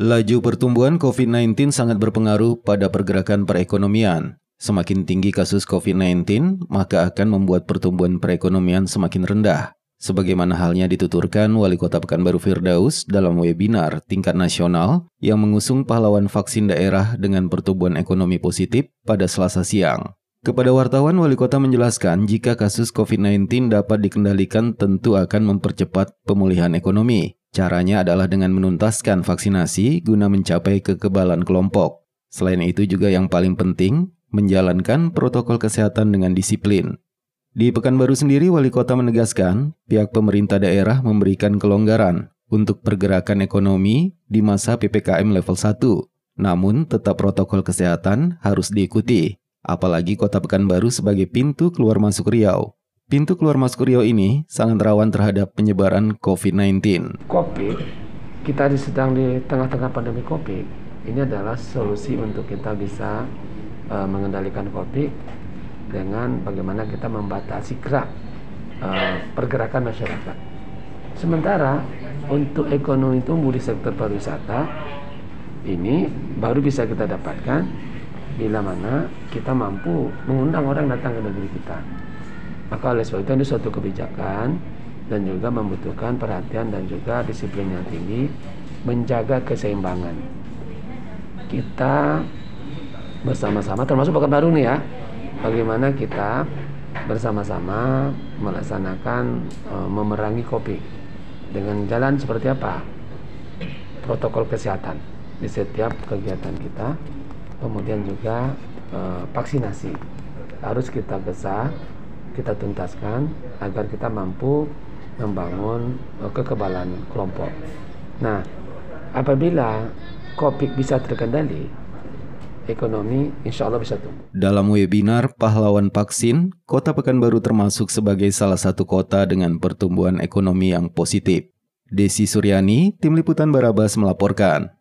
Laju pertumbuhan COVID-19 sangat berpengaruh pada pergerakan perekonomian. Semakin tinggi kasus COVID-19, maka akan membuat pertumbuhan perekonomian semakin rendah. Sebagaimana halnya dituturkan Wali Kota Pekanbaru Firdaus dalam webinar tingkat nasional yang mengusung pahlawan vaksin daerah dengan pertumbuhan ekonomi positif pada selasa siang. Kepada wartawan, Wali Kota menjelaskan jika kasus COVID-19 dapat dikendalikan tentu akan mempercepat pemulihan ekonomi. Caranya adalah dengan menuntaskan vaksinasi guna mencapai kekebalan kelompok. Selain itu juga yang paling penting, menjalankan protokol kesehatan dengan disiplin. Di Pekanbaru sendiri, Wali Kota menegaskan pihak pemerintah daerah memberikan kelonggaran untuk pergerakan ekonomi di masa PPKM level 1. Namun, tetap protokol kesehatan harus diikuti, apalagi Kota Pekanbaru sebagai pintu keluar masuk Riau. Pintu keluar masuk Riau ini sangat rawan terhadap penyebaran COVID-19. COVID, kita sedang di tengah-tengah pandemi COVID. Ini adalah solusi untuk kita bisa uh, mengendalikan COVID dengan bagaimana kita membatasi gerak uh, pergerakan masyarakat. Sementara untuk ekonomi tumbuh di sektor pariwisata ini baru bisa kita dapatkan bila mana kita mampu mengundang orang datang ke negeri kita. Maka oleh sebab itu ini suatu kebijakan dan juga membutuhkan perhatian dan juga disiplin yang tinggi menjaga keseimbangan. Kita bersama-sama termasuk baru nih ya. Bagaimana kita bersama-sama melaksanakan e, memerangi kopi dengan jalan seperti apa? Protokol kesehatan di setiap kegiatan kita. Kemudian juga e, vaksinasi harus kita besar kita tuntaskan agar kita mampu membangun uh, kekebalan kelompok. Nah, apabila COVID bisa terkendali, ekonomi insya Allah bisa tumbuh. Dalam webinar Pahlawan Vaksin, Kota Pekanbaru termasuk sebagai salah satu kota dengan pertumbuhan ekonomi yang positif. Desi Suryani, Tim Liputan Barabas melaporkan.